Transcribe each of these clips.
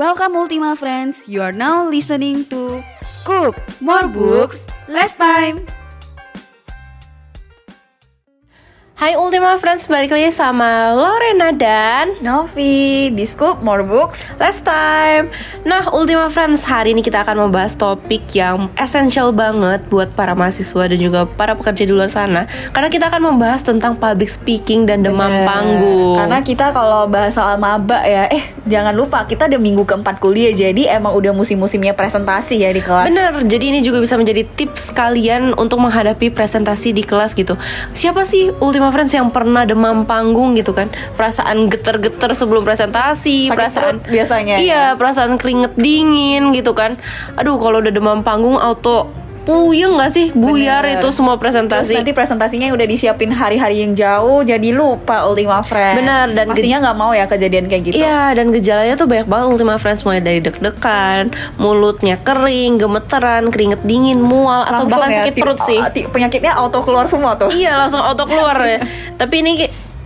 Welcome Ultima friends. You are now listening to Scoop More Books Less Time. Hai Ultima Friends, balik lagi sama Lorena dan Novi di Scoop More Books. Last Time Nah Ultima Friends, hari ini kita akan membahas topik yang esensial banget buat para mahasiswa dan juga para pekerja di luar sana Karena kita akan membahas tentang public speaking dan demam Bener. panggung Karena kita kalau bahas soal maba ya, eh jangan lupa kita udah minggu keempat kuliah jadi emang udah musim-musimnya presentasi ya di kelas. Bener, jadi ini juga bisa menjadi tips kalian untuk menghadapi presentasi di kelas gitu Siapa sih Ultima Friends yang pernah demam panggung gitu kan Perasaan geter-geter sebelum presentasi Sakit Perasaan biasanya ya? Iya, perasaan keringet dingin gitu kan Aduh, kalau udah demam panggung auto puyeng gak sih? Buyar Bener. itu semua Terus presentasi nanti presentasinya udah disiapin hari-hari yang jauh jadi lupa Ultima Friends. Bener, dan pastinya nggak mau ya kejadian kayak gitu. Iya dan gejalanya tuh banyak banget Ultima Friends mulai dari deg-degan, mulutnya kering, gemeteran, keringet dingin, mual atau Langsung bahkan ya, sakit perut sih. penyakitnya auto keluar semua tuh. Iya langsung auto keluar ya. Tapi ini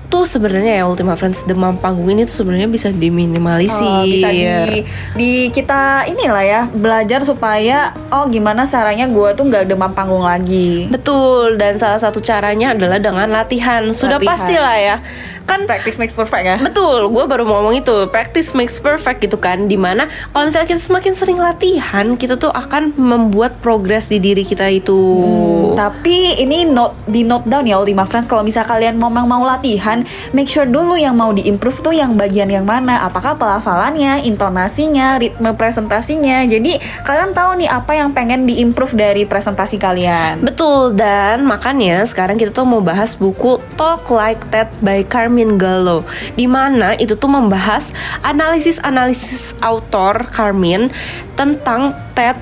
tuh sebenarnya ya Ultima Friends demam panggung ini tuh sebenarnya bisa diminimalisir. Oh, bisa di di kita inilah ya belajar supaya oh gimana caranya gue tuh nggak demam panggung lagi. Betul dan salah satu caranya adalah dengan latihan. Sudah Latihan. pastilah ya. Kan Practice makes perfect ya. Betul, gue baru mau ngomong itu Practice makes perfect gitu kan Di mana kalau misalnya kita semakin sering latihan Kita tuh akan membuat progres di diri kita itu Hmm, Tapi ini note di note down ya Ultima Friends kalau misal kalian memang mau latihan, make sure dulu yang mau diimprove tuh yang bagian yang mana, apakah pelafalannya, intonasinya, ritme presentasinya. Jadi kalian tahu nih apa yang pengen diimprove dari presentasi kalian. Betul, dan makanya sekarang kita tuh mau bahas buku Talk Like That by Carmen Gallo Di mana itu tuh membahas analisis-analisis autor Carmen tentang TED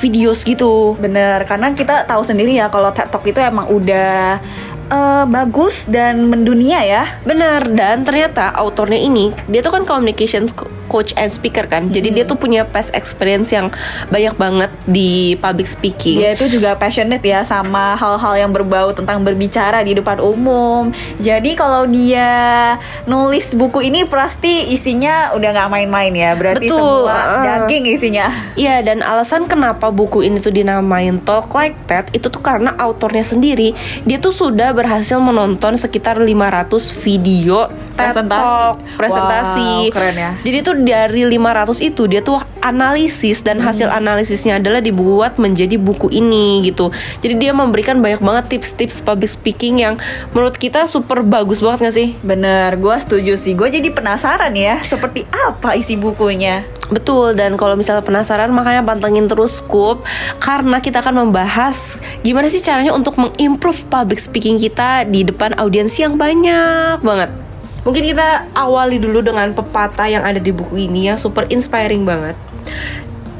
videos gitu Bener, karena kita tahu sendiri ya kalau TED Talk itu emang udah eh, bagus dan mendunia ya. Benar, dan ternyata autornya ini dia tuh kan communications co- coach and speaker kan. Jadi dia tuh punya past experience yang banyak banget di public speaking. Dia itu juga passionate ya sama hal-hal yang berbau tentang berbicara di depan umum. Jadi kalau dia nulis buku ini pasti isinya udah nggak main-main ya. Berarti Betul, semua uh. daging isinya. Iya dan alasan kenapa buku ini tuh dinamain Talk Like That itu tuh karena autornya sendiri dia tuh sudah berhasil menonton sekitar 500 video TED Presentasi. Talk presentasi. Wow, keren ya. Jadi tuh dari 500 itu dia tuh analisis dan Hmm. hasil analisisnya adalah dibuat menjadi buku ini gitu. Jadi dia memberikan banyak banget tips-tips public speaking yang menurut kita super bagus banget gak sih? Bener, gue setuju sih. Gue jadi penasaran ya, seperti apa isi bukunya. Betul dan kalau misalnya penasaran makanya pantengin terus Scoop karena kita akan membahas gimana sih caranya untuk mengimprove public speaking kita di depan audiens yang banyak banget. Mungkin kita awali dulu dengan pepatah yang ada di buku ini yang super inspiring banget.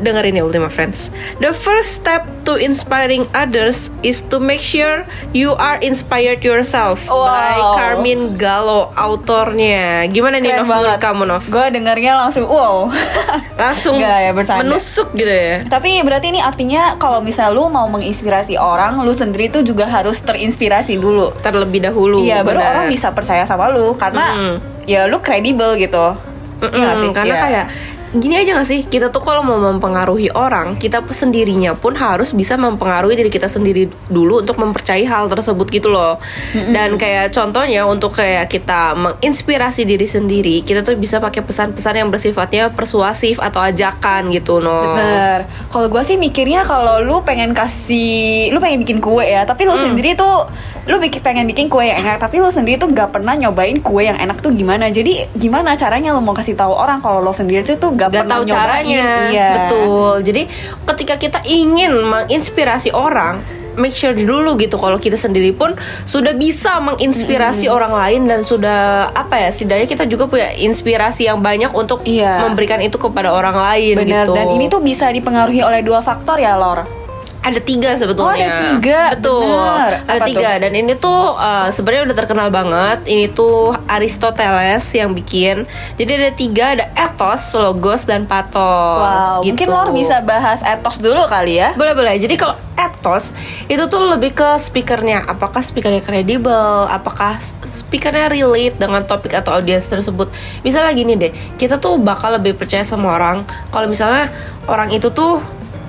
Dengerin ya Ultima Friends. The first step to inspiring others is to make sure you are inspired yourself by Wow. Carmen Gallo autornya. Gimana nih Keren Nov menurut banget. kamu Nov? Gue dengarnya langsung wow. langsung Nggak ya, bercanda. menusuk gitu ya Tapi berarti ini artinya kalau misal lu mau menginspirasi orang, lu sendiri tuh juga harus terinspirasi dulu. terlebih dahulu Iya, baru orang bisa percaya sama lu karena Mm-mm. ya lu kredibel gitu. Iya nggak sih? karena Iya. kayak gini aja gak sih? Kita tuh kalau mau mempengaruhi orang kita pun sendirinya pun harus bisa mempengaruhi diri kita sendiri dulu untuk mempercayai hal tersebut gitu loh. Dan kayak contohnya untuk kayak kita menginspirasi diri sendiri kita tuh bisa pakai pesan-pesan yang bersifatnya persuasif atau ajakan gitu no. Bener. Kalau gue sih mikirnya kalau lu pengen kasih, lu pengen bikin kue ya, tapi lu sendiri tuh lu bikin pengen bikin kue yang enak, tapi lu sendiri tuh gak pernah nyobain kue yang enak tuh gimana. Jadi gimana caranya lu mau kasih tahu orang kalau lo sendiri tuh gak, gak pernah tahu nyobain. caranya Iya. betul jadi ketika kita ingin menginspirasi orang make sure dulu gitu kalau kita sendiri pun sudah bisa menginspirasi orang lain dan sudah apa ya setidaknya kita juga punya inspirasi yang banyak untuk Iya. memberikan itu kepada orang lain Bener. gitu Dan ini tuh bisa dipengaruhi oleh dua faktor ya, Lor. Ada tiga sebetulnya. Oh, ada tiga. Betul. Benar. Ada Apa tiga dan ini tuh uh, sebenarnya udah terkenal banget. Ini tuh Aristoteles yang bikin. Jadi ada tiga, ada ethos, logos dan pathos. Wow, gitu. mungkin Lor bisa bahas etos dulu kali ya. Boleh boleh. Jadi kalau ethos itu tuh lebih ke speakernya. Apakah speakernya kredibel? Apakah speakernya relate dengan topik atau audiens tersebut? Misalnya gini deh, kita tuh bakal lebih percaya sama orang kalau misalnya orang itu tuh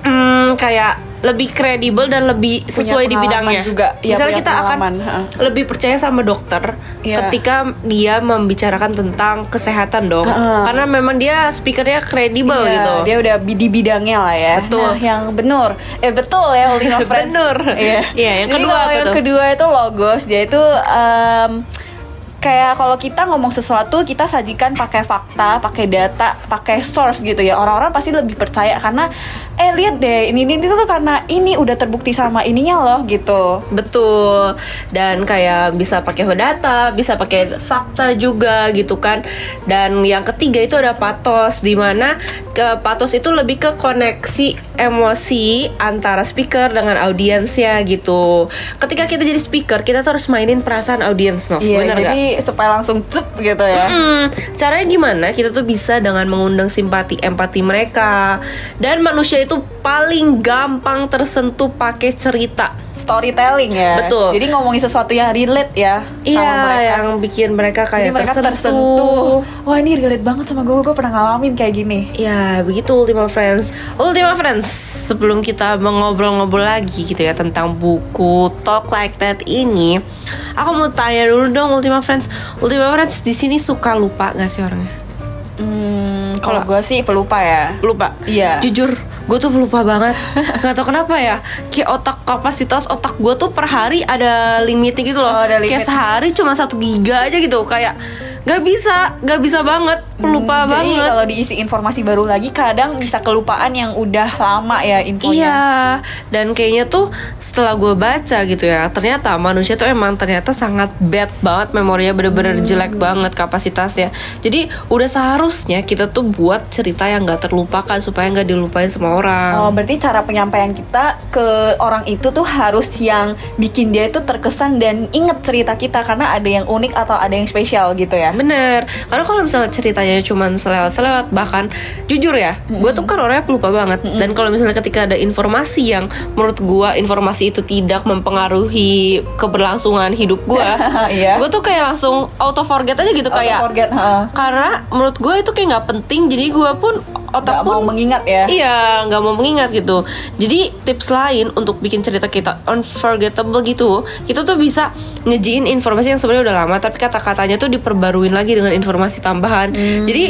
hmm, kayak lebih kredibel dan lebih sesuai di bidangnya. juga. Iya, Misalnya kita akan pengalaman, ha. lebih percaya sama dokter Iya. ketika dia membicarakan tentang kesehatan dong. Ha-ha. Karena memang dia speakernya kredibel Iya, gitu. Dia udah di bidangnya lah ya. Betul. Nah, yang benar. Eh betul ya Ultima Friends. Bener. Iya. Iya, yang Jadi kedua yang kedua itu logos. Dia itu em, kayak kalau kita ngomong sesuatu kita sajikan pakai fakta, pakai data, pakai source gitu ya. Orang-orang pasti lebih percaya karena eh lihat deh ini ini itu tuh karena ini udah terbukti sama ininya loh gitu. Betul. Dan kayak bisa pakai data, bisa pakai fakta juga gitu kan. Dan yang ketiga itu ada pathos di mana ke pathos itu lebih ke koneksi emosi antara speaker dengan audiensnya gitu. Ketika kita jadi speaker, kita tuh harus mainin perasaan audiens, Nov. Iya, Bener nggak? jadi supaya langsung cep gitu ya. Hmm, caranya gimana? Kita tuh bisa dengan mengundang simpati, empati mereka. Dan manusia itu paling gampang tersentuh pakai cerita. Storytelling ya. Betul. Jadi ngomongin sesuatu yang relate ya sama Iya, mereka. yang bikin mereka Jadi kayak mereka tersentuh. tersentuh. Wah ini relate banget sama gue, gue pernah ngalamin kayak gini. Ya, begitu Ultima Friends. Ultima Friends, sebelum kita mengobrol-ngobrol lagi gitu ya tentang buku Talk Like That ini, aku mau tanya dulu dong Ultima Friends. Ultima Friends di sini suka lupa gak sih orangnya? Hmm, kalau gue sih pelupa ya. Lupa. Iya. Jujur, gue tuh pelupa banget. Gak tau kenapa ya. Kayak otak kapasitas otak gue tuh per hari ada limitnya gitu loh. Oh, ada limit. Kayak sehari cuma satu giga aja gitu. Kayak gak bisa, gak bisa banget, Hmm, Jadi banget. kalau diisi informasi baru lagi kadang bisa kelupaan yang udah lama ya infonya. Iya, dan kayaknya tuh setelah gue baca gitu ya, ternyata manusia tuh emang ternyata sangat bad banget memorinya bener-bener jelek banget kapasitasnya. Jadi udah seharusnya kita tuh buat cerita yang gak terlupakan supaya nggak dilupain sama orang. Oh, berarti cara penyampaian kita ke orang itu tuh harus yang bikin dia itu terkesan dan inget cerita kita karena ada yang unik atau ada yang spesial gitu ya. Bener, karena kalau misalnya ceritanya cuman selewat-selewat bahkan jujur ya, gue tuh kan orangnya pelupa banget. Dan kalau misalnya ketika ada informasi yang menurut gue informasi itu tidak mempengaruhi keberlangsungan hidup gue, Iya. gue tuh kayak langsung auto forget aja gitu Auto kayak. forget, ha. Karena menurut gue itu kayak nggak penting, jadi gue pun otak mau pun mengingat ya. Iya, nggak mau mengingat gitu. Jadi tips lain untuk bikin cerita kita unforgettable gitu, kita tuh bisa ngejiin informasi yang sebenarnya udah lama, tapi kata-katanya tuh diperbaruin lagi dengan informasi tambahan. Jadi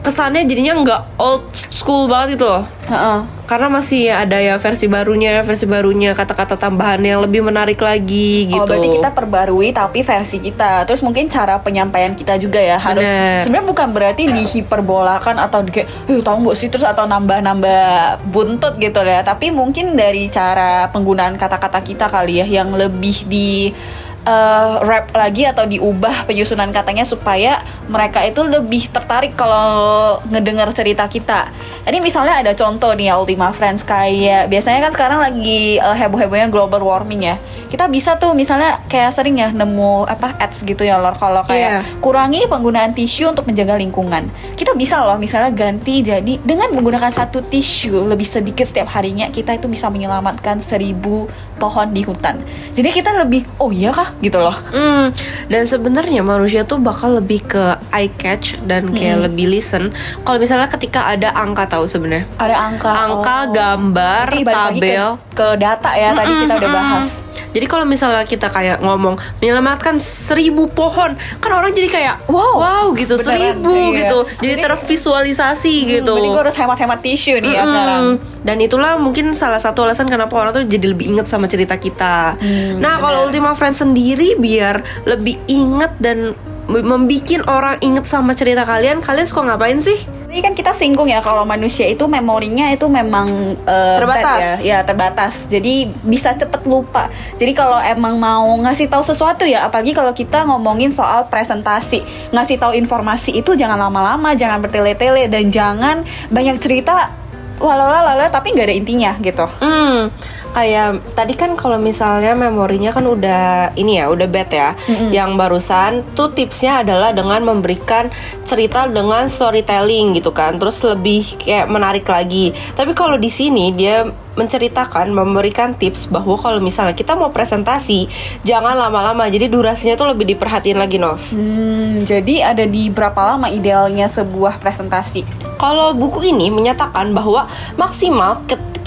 kesannya jadinya nggak old school banget gitu loh. Heeh. Karena masih ada ya versi barunya, versi barunya kata-kata tambahan yang lebih menarik lagi gitu. Oh berarti kita perbarui tapi versi kita. Terus mungkin cara penyampaian kita juga ya harus. Sebenarnya bukan berarti dihiperbolakan atau kayak, "Eh, tahu nggak sih?" terus atau nambah-nambah buntut gitu ya. Tapi mungkin dari cara penggunaan kata-kata kita kali ya yang lebih di eh, rap lagi atau diubah penyusunan katanya supaya mereka itu lebih tertarik kalau ngedengar cerita kita. Ini misalnya ada contoh nih ya Ultima Friends kayak biasanya kan sekarang lagi eh, heboh-hebohnya global warming ya. Kita bisa tuh misalnya kayak sering ya nemu apa ads gitu ya lor kalau kayak Iya. kurangi penggunaan tisu untuk menjaga lingkungan. Kita bisa loh misalnya ganti jadi dengan menggunakan satu tisu lebih sedikit setiap harinya kita itu bisa menyelamatkan seribu pohon di hutan. Jadi kita lebih oh iya kah gitu loh. Hmm, dan sebenarnya manusia tuh bakal lebih ke eye catch dan kayak lebih listen. Kalau misalnya ketika ada angka tahu sebenarnya. Ada angka. Angka, oh. gambar, tabel. ke, ke data ya tadi kita udah bahas. Jadi kalau misalnya kita kayak ngomong menyelamatkan seribu pohon, kan orang jadi kayak Wow. wow gitu Beneran, seribu iya. gitu. Jadi Ini- tervisualisasi gitu. Berarti gue harus hemat-hemat tisu nih ya Mm-mm. sekarang. Dan itulah mungkin salah satu alasan kenapa orang tuh jadi lebih inget sama cerita kita. Hmm, nah, kalau Ultima Friends sendiri biar lebih inget dan membuat orang inget sama cerita kalian, kalian suka ngapain sih? Ini kan kita singgung ya kalau manusia itu memorinya itu memang eh, Terbatas. ya, ya terbatas. Jadi bisa cepet lupa. Jadi kalau emang mau ngasih tahu sesuatu ya, apalagi kalau kita ngomongin soal presentasi, ngasih tahu informasi itu jangan lama-lama, jangan bertele-tele dan jangan banyak cerita walau tapi nggak ada intinya gitu. Hmm, kayak tadi kan kalau misalnya memorinya kan udah ini ya, udah bad ya. Yang barusan tuh tipsnya adalah dengan memberikan cerita dengan storytelling gitu kan. Terus lebih kayak menarik lagi. Tapi kalau di sini dia menceritakan memberikan tips bahwa kalau misalnya kita mau presentasi jangan lama-lama jadi durasinya tuh lebih diperhatiin lagi Nov Hmm, jadi ada di berapa lama idealnya sebuah presentasi? Kalau buku ini menyatakan bahwa maksimal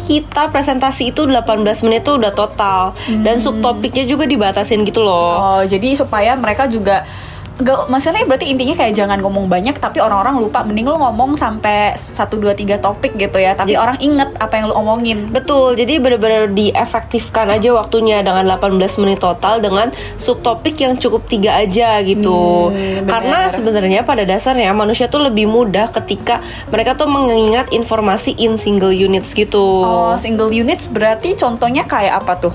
kita presentasi itu 18 menit tuh udah total dan subtopiknya juga dibatasin gitu loh. Oh, jadi supaya mereka juga Gak, maksudnya berarti intinya kayak jangan ngomong banyak tapi orang-orang lupa mending lu ngomong sampai 1 2 3 topik gitu ya tapi orang inget apa yang lu omongin Betul, jadi benar-benar diefektifkan aja waktunya dengan 18 menit total dengan subtopik yang cukup tiga aja gitu. Hmm, bener. Karena sebenarnya pada dasarnya manusia tuh lebih mudah ketika mereka tuh mengingat informasi in single units gitu. Oh, single units berarti contohnya kayak apa tuh?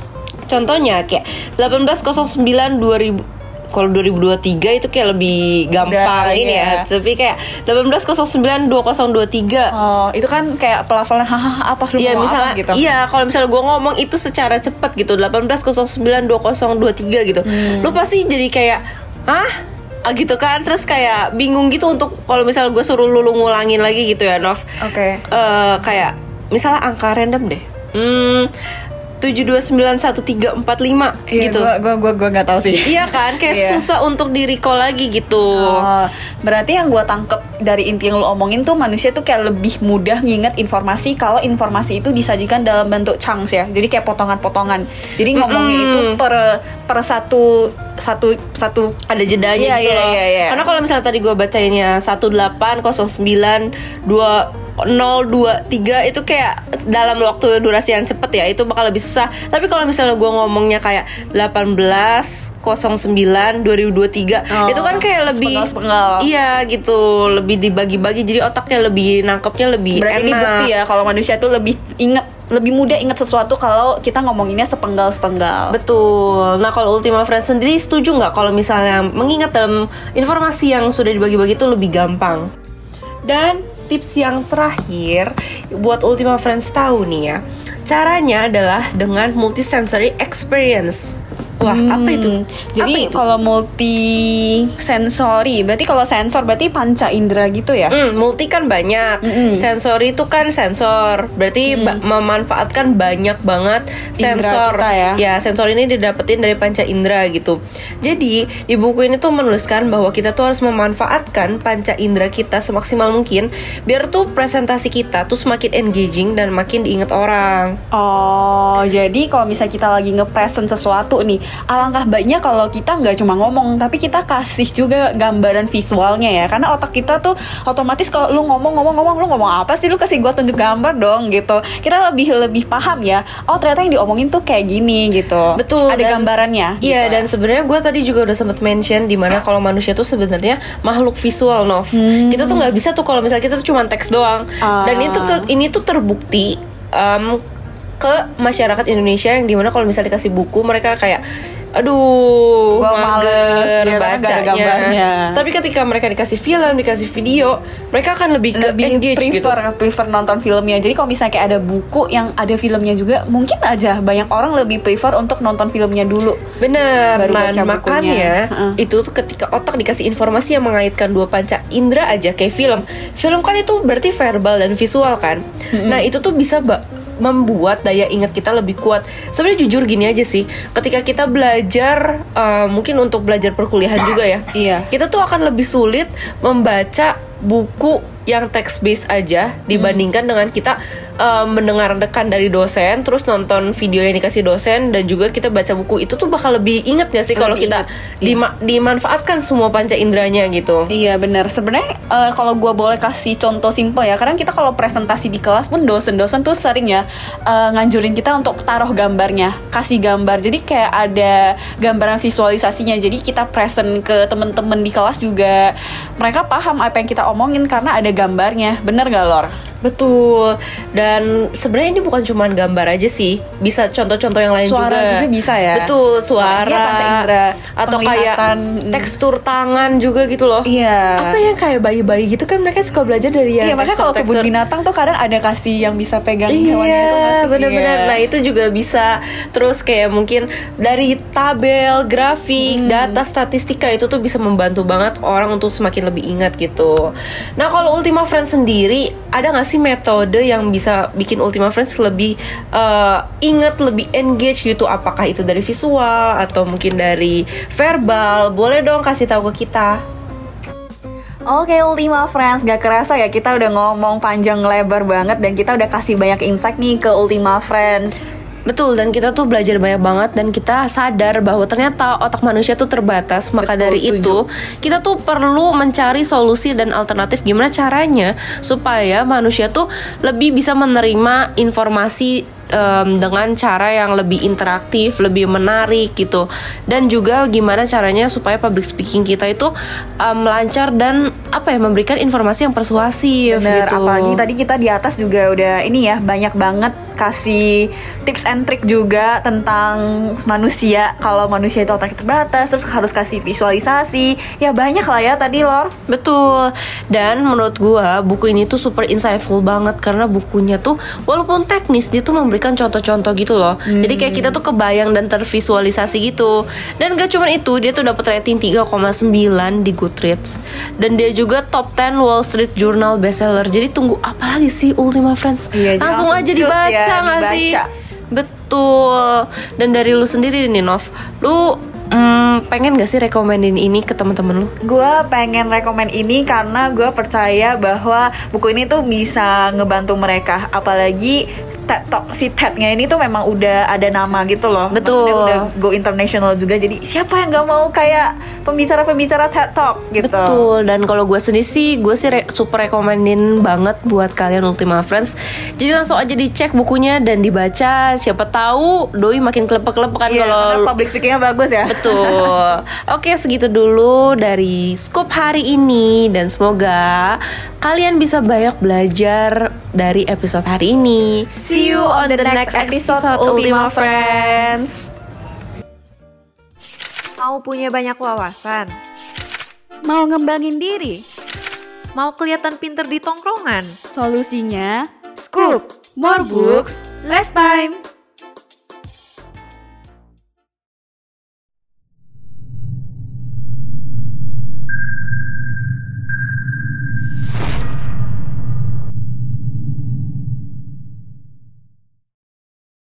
Contohnya kayak 1809 2000 kalau 2023 itu kayak lebih gampang Udah, ini iya. ya. Tapi kayak 1809 2023 Oh, itu kan kayak pelafalan hahaha apa lu Iya mau misalnya apa gitu. iya kalau misalnya gue ngomong itu secara cepat gitu 1809 2023 gitu Hmm. lu pasti jadi kayak ah Ah, gitu kan terus kayak bingung gitu untuk kalau misalnya gue suruh lu, lu ngulangin lagi gitu ya Nov Oke. Eh, kayak misalnya angka random deh hmm 729145 Iya, gitu gua gua gua gua nggak tahu sih. Iya kan, kayak Iya. susah untuk di recall lagi gitu. Oh, berarti yang gue tangkep dari inti yang lo omongin tuh manusia tuh kayak lebih mudah nginget informasi kalau informasi itu disajikan dalam bentuk chunks ya. Jadi kayak potongan-potongan. Jadi ngomongnya itu per per satu satu satu Ada jedanya Iya, gitu iya, loh. iya, iya. Karena kalau misalnya tadi gue bacainnya 1809 2 023 itu kayak dalam waktu durasi yang cepet ya itu bakal lebih susah tapi kalau misalnya gue ngomongnya kayak 1809 2023 Oh, itu kan kayak lebih iya gitu lebih dibagi-bagi jadi otaknya lebih nangkepnya lebih berarti ini enak bukti ya kalau manusia tuh lebih inget lebih mudah inget sesuatu kalau kita ngomonginnya sepenggal-sepenggal. Betul. Nah kalau Ultima Friends sendiri setuju nggak kalau misalnya mengingat dalam informasi yang sudah dibagi-bagi itu lebih gampang? Dan tips yang terakhir buat Ultima Friends tahu nih ya, caranya adalah dengan multisensory experience. Wah apa itu? Hmm, Jadi Apa itu? kalau multi sensori, berarti kalau sensor berarti panca indera gitu ya? Hmm, multi kan banyak. Sensori itu kan sensor. Berarti ba- memanfaatkan banyak banget sensor. kita ya. sensor ini didapetin dari panca indera gitu. Jadi, di buku ini tuh menuliskan bahwa kita tuh harus memanfaatkan panca indera kita semaksimal mungkin biar tuh presentasi kita tuh semakin engaging dan makin diingat orang. Oh, jadi kalau misalnya kita lagi nge-present sesuatu nih, alangkah baiknya kalau kita nggak cuma ngomong, tapi kita kasih juga gambaran visualnya ya. Karena otak kita tuh otomatis kalau lu ngomong-ngomong-ngomong, lu ngomong apa sih? Lu kasih gua tunjuk gambar dong gitu. Kita lebih lebih paham ya. Oh, ternyata yang diomongin tuh kayak gini gitu. Betul. Ada dan- gambarannya. Iya gitu. dan sebenarnya gue tadi juga udah sempet mention di mana kalau manusia tuh sebenarnya makhluk visual Nov. Kita tuh nggak bisa tuh kalau misalnya kita tuh cuma teks doang. Ah. Dan itu tuh ini tuh terbukti em, ke masyarakat Indonesia yang di mana kalau misalnya dikasih buku mereka kayak aduh Gua males, mager ya, bacanya. Tapi ketika mereka dikasih film, dikasih video, mereka akan lebih, ke lebih engage gitu. prefer prefer nonton filmnya. Jadi kalau misalnya kayak ada buku yang ada filmnya juga, mungkin aja banyak orang lebih prefer untuk nonton filmnya dulu. Bener, Baru nah bukunya. makanya Heeh. itu tuh ketika otak dikasih informasi yang mengaitkan dua panca indera aja kayak film. Film kan itu berarti verbal dan visual kan. Nah itu tuh bisa membuat daya ingat kita lebih kuat. Sebenarnya jujur gini aja sih, ketika kita belajar eh, mungkin untuk belajar perkuliahan juga ya, Iya. kita tuh akan lebih sulit membaca buku yang text based aja dibandingkan dengan kita eh, mendengarkan dari dosen terus nonton video yang dikasih dosen dan juga kita baca buku itu tuh bakal lebih inget gak sih kalau kita inget, iya. dima- dimanfaatkan semua panca inderanya gitu Iya benar. Sebenarnya eh, kalau gua boleh kasih contoh simpel ya, karena kita kalau presentasi di kelas pun dosen-dosen tuh sering ya eh, nganjurin kita untuk taruh gambarnya, kasih gambar. Jadi kayak ada gambaran visualisasinya. Jadi kita present ke temen-temen di kelas juga mereka paham apa yang kita omongin karena ada gambarnya. Bener gak Lor? Betul. Dan sebenarnya ini bukan cuma gambar aja sih. Bisa contoh-contoh yang lain Suara juga. juga bisa ya? Betul, Suara, suara. iya, indera, atau kayak. Mm. tekstur tangan juga gitu loh. Iya. Apa yang kayak bayi-bayi gitu kan mereka suka belajar dari yang Iya, makanya kalau kebun binatang tuh kadang ada kasih yang bisa pegang hewannya itu Iya, benar-benar. Iya. Nah, itu juga bisa. Terus kayak mungkin dari tabel, grafik, Hmm. data statistika itu tuh bisa membantu banget orang untuk semakin lebih ingat gitu. Nah, kalau Ultima Friends sendiri ada nggak sih metode yang bisa bikin Ultima Friends lebih eh, ingat, lebih engage gitu? Apakah itu dari visual atau mungkin dari verbal? Boleh dong kasih tahu ke kita. Oke Ultima Friends, gak kerasa ya kita udah ngomong panjang lebar banget dan kita udah kasih banyak insight nih ke Ultima Friends. Betul dan kita tuh belajar banyak banget dan kita sadar bahwa ternyata otak manusia tuh terbatas maka Betul, dari setuju. itu kita tuh perlu mencari solusi dan alternatif gimana caranya supaya manusia tuh lebih bisa menerima informasi em, dengan cara yang lebih interaktif, lebih menarik gitu dan juga gimana caranya supaya public speaking kita itu em, lancar dan apa ya memberikan informasi yang persuasif Bener, gitu. apalagi tadi kita di atas juga udah ini ya banyak banget kasih tips and trick juga tentang manusia kalau manusia itu otaknya terbatas terus harus kasih visualisasi ya banyak lah ya tadi Lor Betul. Dan menurut gua buku ini tuh super insightful banget karena bukunya tuh walaupun teknis dia tuh memberikan contoh-contoh gitu loh. Jadi kayak kita tuh kebayang dan tervisualisasi gitu. Dan gak cuma itu, dia tuh dapat rating 3,9 di Goodreads. Dan dia juga top 10 Wall Street Journal bestseller. Jadi tunggu apa lagi sih Ultima Friends? Iya, langsung aja cus dibaca ya, nggak sih? Betul. Dan dari lu sendiri nih Nov, lu mm, pengen gak sih rekomenin ini ke temen-temen lu? Gue pengen rekomen ini karena gue percaya bahwa buku ini tuh bisa ngebantu mereka Apalagi TED Talk, si TED-nya ini tuh memang udah ada nama gitu loh Betul. Maksudnya udah go international juga Jadi siapa yang gak mau kayak pembicara-pembicara TED Talk gitu Betul, dan kalau gue sendiri sih, gue sih re- super rekomenin banget buat kalian Ultima Friends. Jadi langsung aja dicek bukunya dan dibaca. Siapa tahu doi makin kelepek-kelepek kan Iya, kalau public speakingnya bagus ya Betul. Oke, segitu dulu dari scoop hari ini dan semoga kalian bisa banyak belajar dari episode hari ini. See you on the, next episode, Ultima Friends. Mau punya banyak wawasan? Mau ngembangin diri? Mau kelihatan pinter di tongkrongan? Solusinya Scoop, more books, less time.